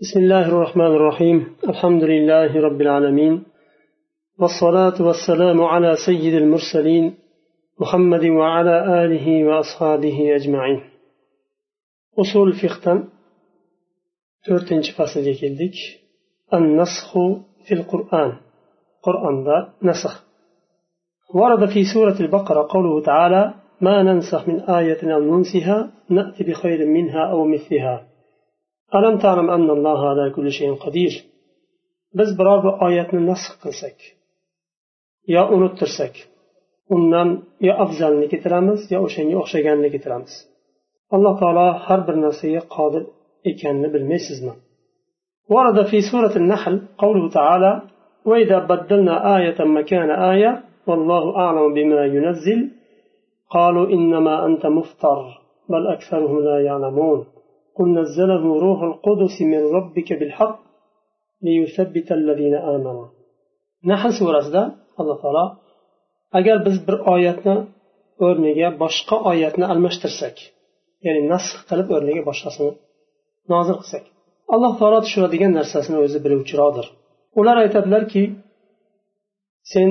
بسم الله الرحمن الرحيم الحمد لله رب العالمين والصلاة والسلام على سيد المرسلين محمد وعلى آله وأصحابه أجمعين أصول فقه تورتنج فصل keldik النسخ في القرآن قرآن ذا نسخ ورد في سورة البقرة قوله تعالى ما ننسخ من آية أو ننسها نأتي بخير منها أو مثلها ألم تعلم أن الله على كل شيء قدير biz biror bir oyatni nasx qilsak yo unuttirsak undan yo afzalni keltiramiz yo o'shanga o'xshaganini keltiramiz alloh taolo har bir narsaga qodir ekanini bilmaysizmi ورد في سورة النحل قوله تعالى وإذا بدلنا آية مكان آية والله أعلم بما ينزل قالوا إنما أنت مفتر بل أكثرهم لا يعلمون قل نزله روح القدس من ربك بالحق ليثبت الذين آمنوا نحل سورة alloh taolo agar biz bir oyatni o'rniga boshqa oyatni almashtirsak ya'ni nasx qilib o'rniga boshqasini nozil qilsak alloh taolo tushiradigan narsasini o'zi biluvchiroqdir ular aytadilarki sen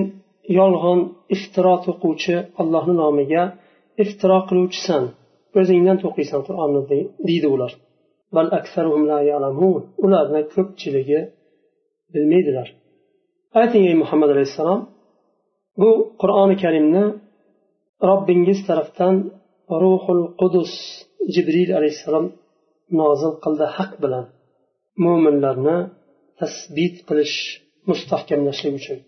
yolg'on iftiro to'quvchi allohni nomiga iftiro qiluvchisan O'zingdan to'qiysan qur'onni deydi ular. Ularni ko'pchiligi bilmaydilar. Ayting ey muhammad alayhissalom bu qur'oni karimni robbingiz tarafdan ruhul qudus jibril alayhissalom nozil qildi haq bilan mo'minlarni tasbit qilish mustahkamlashlik uchun.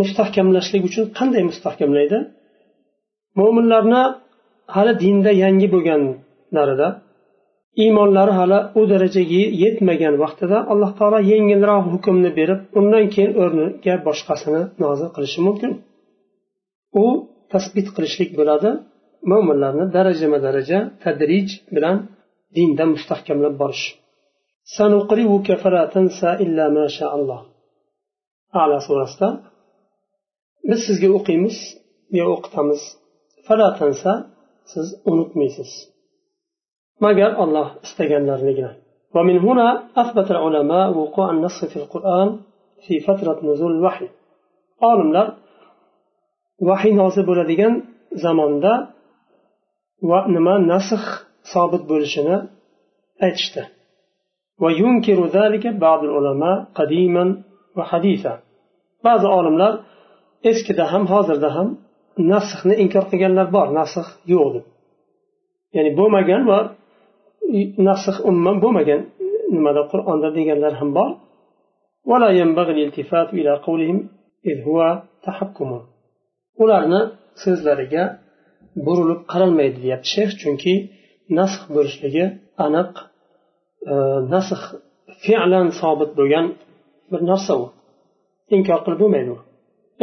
Mustahkamlashlik uchun qanday mustahkamlaydi? Mo'minlarni hali dinda yangi bo'lganlarida iymonlari hali u darajaga yetmagan vaqtida alloh taolo yengilroq hukmni berib undan keyin o'rniga boshqasini nozil qilishi mumkin. U tasbit qilishlik bo'ladi. Mo'minlarni darajama daraja tadrij bilan dinda mustahkamlab borish. Ala surasida biz sizga o'qiymiz yo o'qitamiz? siz unutmaysiz magar olloh istaganlarnigina ومن هنا أثبت العلماء وقوع النص في القرآن في فترة نزول الوحي olimlar vahiy nozil bo'ladigan zamonda va nima nasx sobit bo'lishini aytishdi وينكر ذلك بعض العلماء قديما وحديثا ba'zi olimlar eskida ham hozirda ham nasxni inkor qilganlar bor nasx yo'q deb. Ya'ni bo'lmagan va nasx umuman bo'lmagan nimada qur'onda deganlar ham bor. Ularni so'zlariga burilib qaralmaydi deyapti shayx chunki nasx bo'lishligi aniq e, nasx fe'lan sobit bo'lgan bir narsa u. Inkor qilib bo'lmaydi u.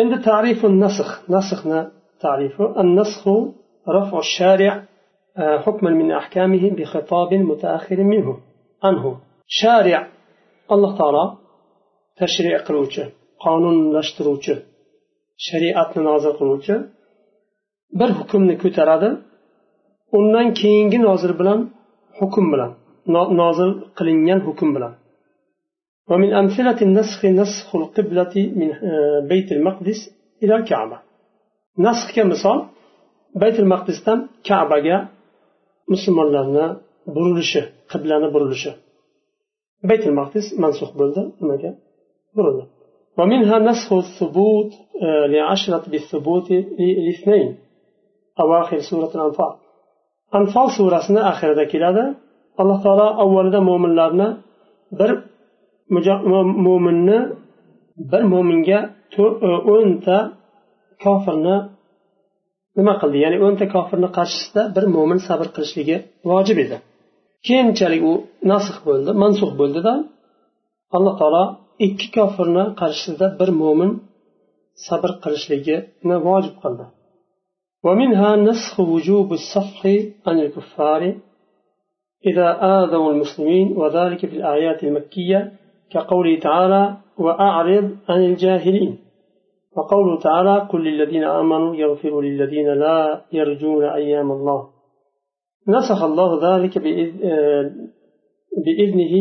Endi tarifu nasx nasxni تعريفه النسخ رفع الشارع حكما من أحكامه بخطاب متأخر منه. عنه. شارع. الله تعالى تشريع قلوچه. قانون لشتروچه shariatni nozil qiluvchi bir hukmni ko'taradi undan keyingi nozil bilan hukm bilan nozil qilingan hukm bilan ومن أمثلة النسخ نسخ القبلة من بيت المقدس إلى الكعبة. nasxga misol baytul maqdisdan kabaga musulmonlarni burilishi qiblani burilishi baytul maqdis mansux bo'ldi nimaga burildi ومنها نسخ الثبوت لعشرة بالثبوت لاثنين أواخر سورة الأنفال أنفال سورة آخر كلادة الله تعالى أول مؤمن لارنا بر mo'minni bir mo'minga o'nta kofirni nima qildi ya'ni o'nta kofirni qarshisida bir mo'min sabr qilishligi vojib edi keyinchalik u nasx bo'ldi mansux bo'ldida alloh taolo ikki kofirni qarshisida bir mo'min sabr qilishligini vojib qildi ومنها نسخ وجوب الصفح عن الكفار إذا آذوا المسلمين وذلك في الآيات المكية كقوله تعالى وأعرض عن الجاهلين وقوله تعالى قل للذين آمنوا يغفروا للذين لا يرجون أيام الله. نسخ الله ذلك بإذنه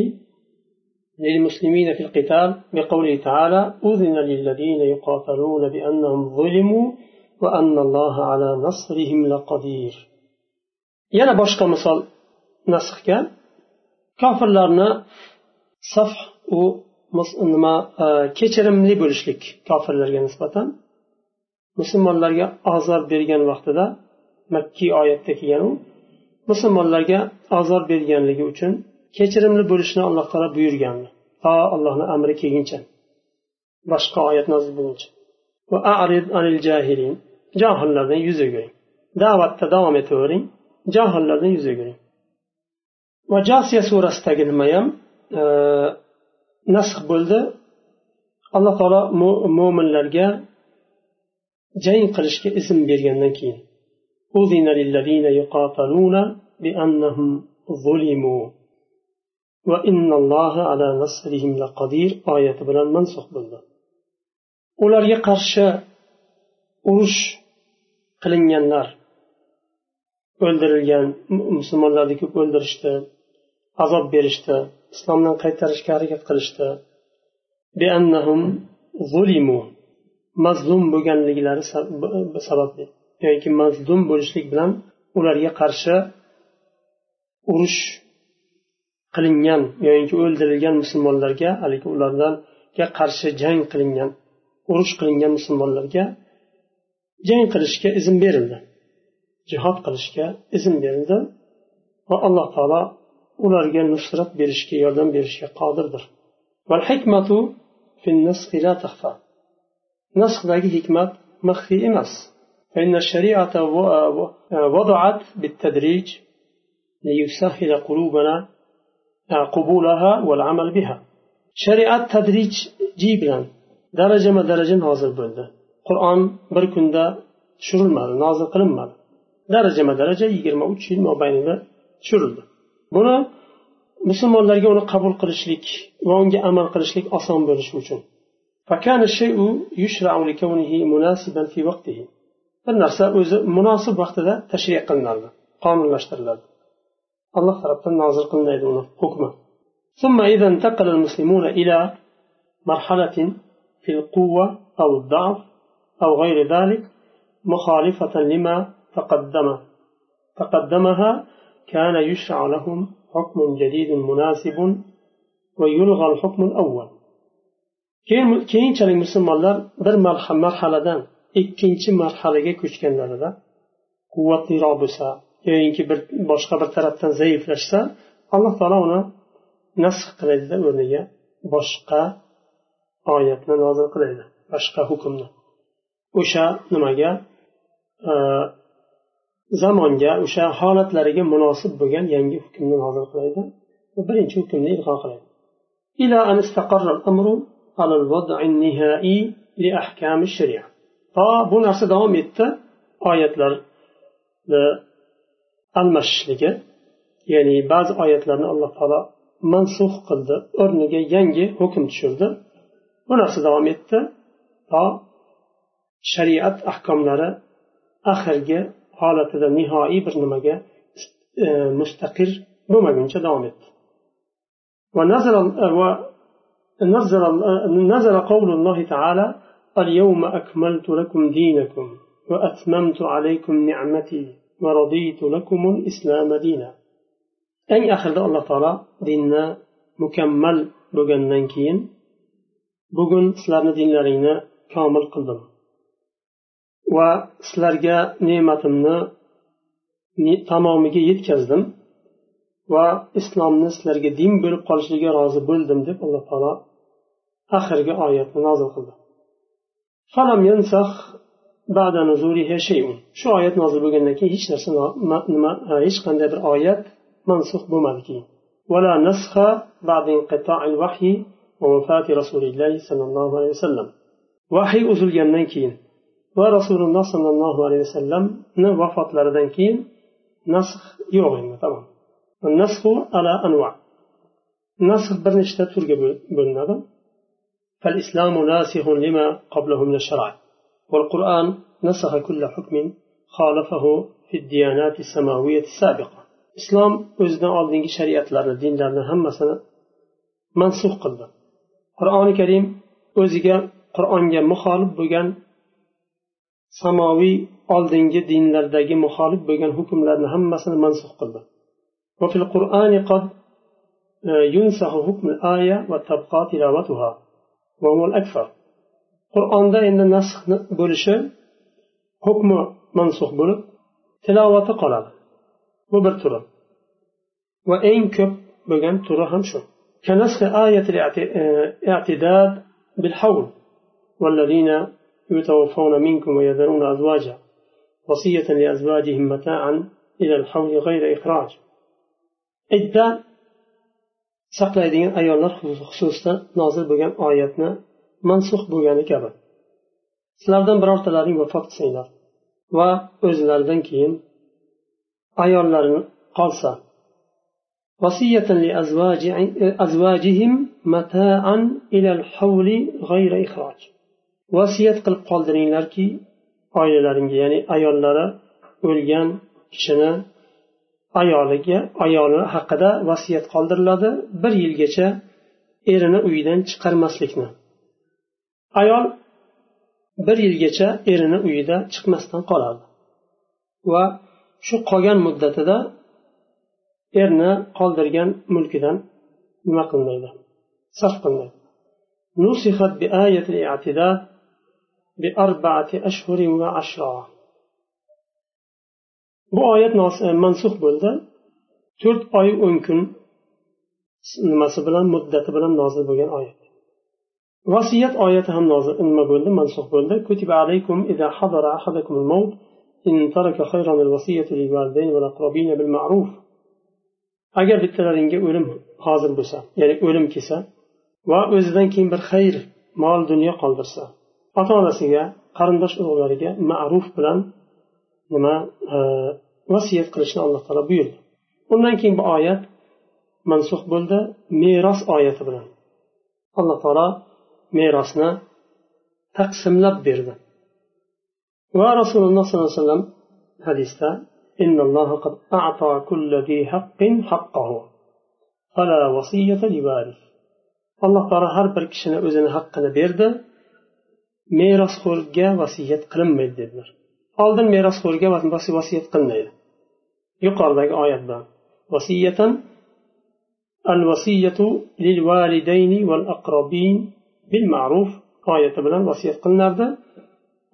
للمسلمين في القتال بقوله تعالى أذن للذين يقاتلون بأنهم ظلموا وأن الله على نصرهم لقدير. yana boshqa misol nasxga kofirlarni saf u nima e, kechirimli bo'lishlik kofirlarga nisbatan. Musulmonlarga ozor bergan vaqtida makkiy oyatda kelgan u musulmonlarga ozor berganligi uchun kechirimli bo'lishni alloh taolo buyurgan to allohni amri kelguncha. Boshqa oyat nozil bo'lguncha. Johillardan yuz o'giring. Da'vatda davom etavering. Johillardan yuz o'giring. Va josiya surasidagi nima ham e, nasx bo'ldi. Alloh taolo mo'minlarga jang qilishga izn bergandan keyin oyati bilan mansux bo'ldi. Ularga qarshi urush qilinganlar o'ldirilgan musulmonlarni ko'p o'ldirishdi. Azob berishdi islomdan qaytarishga harakat qilishdi. Mazlum bo'lganliklari sababli yoki mazlum bo'lishlik bilan ularga qarshi urush qilingan yoki o'ldirilgan musulmonlarga haligi ularga qarshi jang qilingan urush qilingan musulmonlarga jang qilishga izn berildi. Jihod qilishga izn berildi va alloh taolo ularga nusrat berishga yordam berishga qodirdir nasxdagi hikmat maxfiy emas فإن الشريعة وضعت بالتدريج ليسهل قلوبنا قبولها والعمل بها shariat tadrijjiy bilan darajama daraja nozil bo'ldi qur'on bir kunda tushirilmadi nozil qilinmadi darajama daraja yigirma uch yil mobaynida tushirildi buni musulmonlarga uni qabul qilishlik va unga amal qilishlik oson bo'lishi uchun bir narsa o'zi munosib vaqtida tashriq qilinardi qonunlashtiriladi alloh tarafdan nozil qilinadi uni hukmi ثم إذا انتقل المسلمون إلى مرحلة في القوة أو الضعف أو غير ذلك مخالفة لما تقدم تقدمها كان يشرع لهم حكم جديد مناسب ويلغى الحكم الأول keyinchalik musulmonlar bir marhaladan ikkinchi marhalaga ko'chganlarida quvvatliroq bo'lsa yoyinki bir boshqa bir tarafdan zaiflashsa alloh taolo uni nasx qilaydida o'rniga boshqa oyatni nozil qilaydi boshqa hukmni o'sha nimaga e, zamonga o'sha holatlariga munosib bo'lgan yangi hukmni nozil qilaydi va birinchi hukmni ilho qilaydi إلى أن استقر الأمر على الوضع النهائي لأحكام الشريعة to bu narsa davom etdi oyatlarni almashishligi ya'ni ba'zi oyatlarni alloh taolo mansux qildi o'rniga yangi hukm tushirdi bu narsa davom etdi to shariat ahkomlari oxirgi holatida nihoyiy bir nimaga mustaqir bo'lmaguncha davom etdi نزل قول الله تعالى اليوم أكملت لكم دينكم وأتممت عليكم نعمتي ورضيت لكم الإسلام دينا أي آخر الله تعالى ديننا مكمل بغن ننكين بغن سلام دين لرينا كامل قلدم va sizlarga ne'matimni tamomiga yetkazdim va islomni sizlarga din bo'lib qolishligiga rozi bo'ldim deb alloh taolo oxirgi oyatni nozil qildi shu oyat nozil bo'lgandan keyin hech narsa nima hech qanday bir oyat mansux bo'lmadi keyin ولا نسخ بعد انقطاع الوحي ووفاة رسول الله صلى الله عليه وسلم vahiy uzilgandan keyin va rasululloh sollallohu alayhi vasallamni vafotlaridan keyin nasx yo'q endi tamom nasx ala anva nasx bir nechta turga bo'linadi فالإسلام ناسخ لما قبله من الشرع والقرآن نسخ كل حكم خالفه في الديانات السماوية السابقة islom o'zidan oldingi shariatlarni dinlarni hammasini mansub qildi qur'oni karim o'ziga qur'onga muxolif bo'lgan samoviy oldingi dinlardagi muxolif bo'lgan hukmlarni hammasini mansuf qildi. وفي القرآن قد ينسخ حكم الآية وتبقى تلاوتها وهو الأكثر قرآن ده إن نسخ بولش حكم منسوخ بول تلاوة قلال وبرتر وإن كب بغن ترهم شو كنسخ آية الاعتداد بالحول والذين يتوفون منكم ويذرون أزواجا وصية لأزواجهم متاعا إلى الحول غير إخراج idda saqlaydigan ayollar xususida nozil bo'lgan oyatni mansux bo'lgani kabi sizlardan birortalaring vafot qilsanglar va o'zlaridan keyin ayollarini qolsa vasiyat qilib qoldiringlarki oilalaringga ya'ni ayollari o'lgan kishini ayoliga ayoli haqida vasiyat qoldiriladi bir yilgacha erini uyidan chiqarmaslikni. Ayol bir yilgacha erini uyida chiqmasdan qoladi. Va shu qolgan muddatida erni qoldirgan mulkidan nima qilmaydi? Sarf qilmaydi. بأربعة أشهر وعشرة bu oyat mansux bo'ldi to'rt oy o'n kun nimasi bilan muddati bilan nozil bo'lgan oyat vasiyat oyati ham nozil nima bo'ldi mansux bo'ldi kutiba alaykum إذا حضر أحدكم الموت إن ترك خيرا الوصية للوالدين والأقربين بالمعروف agar bittalaringga o'lim hozir bo'lsa ya'ni o'lim kelsa va o'zidan keyin bir xayr mol dunyo qoldirsa ota onasiga qarindosh urug'lariga ma'ruf bilan nima vasiyat qilishni alloh taolo buyurdi undan keyin bu oyat mansux bo'ldi meros oyati bilan alloh taolo merosni taqsimlab berdi va rasululloh sollallohu alayhi vasallam hadisda إن الله قد أعطى كل ذي حق حقه فلا وصية لوارث alloh taolo har bir kishini o'zini haqqini berdi merosxo'rga vasiyat qilinmaydi dedilar oldin merosxo'rga vasiyat qilinmaydi yuqoridagi oyat bilan vasiyatan الوصية للوالدين والأقربين بالمعروف oyati bilan vasiyat qilinardi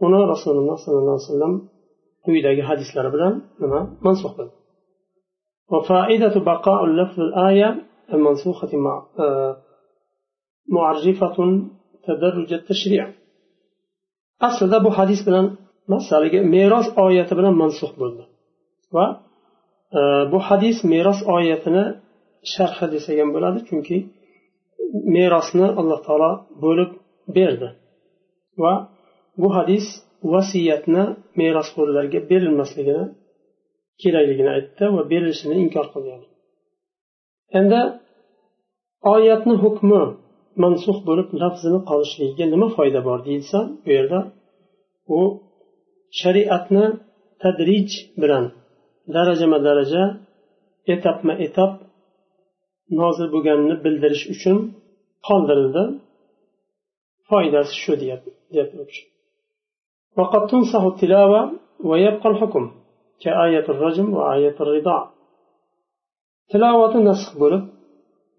uni rasululloh sollallohu alayhi vasallam quyidagi hadislari bilan nima mansux qildi وفائدة بقاء اللفظ الآية المنسوخة مع معرفة تدرج التشريع aslida bu hadis bilan masalaga meros oyati bilan mansux bo'ldi. Va e, bu hadis meros oyatini sharhi desak ham bo'ladi chunki merosni alloh taolo bo'lib berdi. Va bu hadis vasiyatni merosxo'rlarga berilmasligini kerakligini aytdi va berilishini inkor qilgan. Endi oyatni hukmi mansux bo'lib lafzini qolishligiga nima foyda bor deyilsa bu yerda u shariatni tadrij bilan darajama daraja etapma etap nozil bo'lganini bildirish uchun qoldirildi foydasi shu deyapti وقد تنصح التلاوة ويبقى الحكم كآية الرجم وآية الرضاع تلاوة نسخ بولب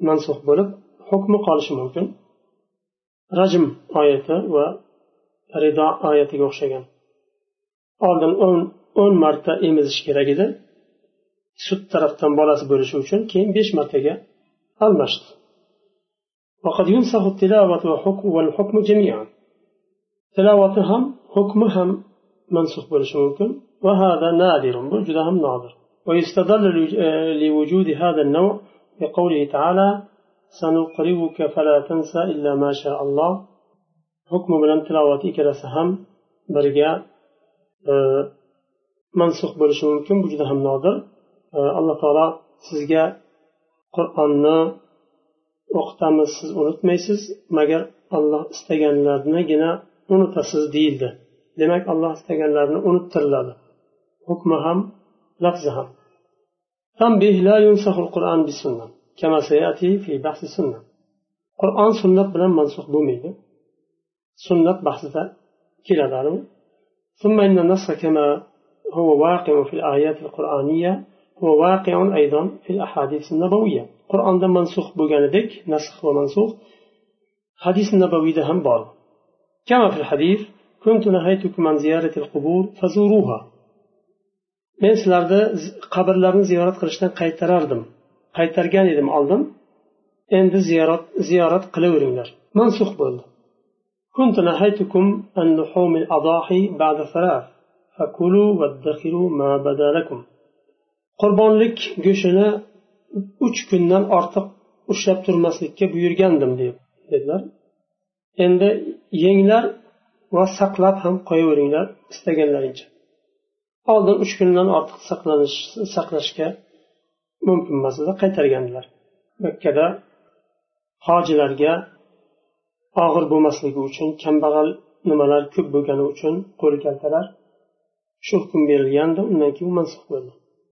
منسوخ بولب حكم قالش ممكن رجم آية rido oyatiga o'xshagan. Oldin o'n o'n marta emizish kerak edi. Sut tarafdan bolasi bo'lishi uchun keyin besh martaga almashdi. وقد ينسخ التلاوة والحكم جميعا تلاوة هم حكم هم منسوخ بولش ممكن وهذا نادر بوجود هم نادر ويستدل لوجود هذا النوع بقوله تعالى سنقرئك فلا تنسى إلا ما شاء الله hukmi bilan tilovati ikkalasi ham birga e, mansux bo'lishi mumkin bu juda ham nodir e, alloh taolo sizga qur'onni o'qitamiz siz unutmaysiz magar olloh istaganlarnigina unutasiz deyildi demak alloh istaganlarini unuttiriladi hukmi ham lafzi ham تنبيه لا ينسخ القرآن بالسنة كما سيأتي في بحث السنة. قرآن سنة بلا منسوخ بوميدي سنة بحثها كلا دارو ثم إن النص كما هو واقع في الآيات القرآنية هو واقع أيضا في الأحاديث النبوية. قرآن ده منسوخ بوغاندك نسخ ومنسوخ حديث النبوي ده هم بار. كما في الحديث كنت نهيتكم عن زيارة القبور فزوروها. men sizlarni qabrlarni ziyorat qilishdan qaytarardim qaytargan edim oldin endi ziyorat ziyorat qilaveringlar mansux bo'ldi كنت نهيتكم عن لحوم الأضاحي بعد ثلاث فكلوا وادخروا ما بدا لكم qurbonlik go'shtini uch kundan ortiq ushlab turmaslikka buyurgandim dedilar endi yenglar va saqlab ham qo'yaveringlar istaganlaringcha oldin uch kundan ortiq saqlanish saqlashga mumkin emas edi qaytargandilar makkada hojilarga og'ir bo'lmasligi uchun kambag'al nimalar ko'p bo'lgani uchun qo'li kaltalar shu hukm berilgandi undan keyin mansux bo'ldi.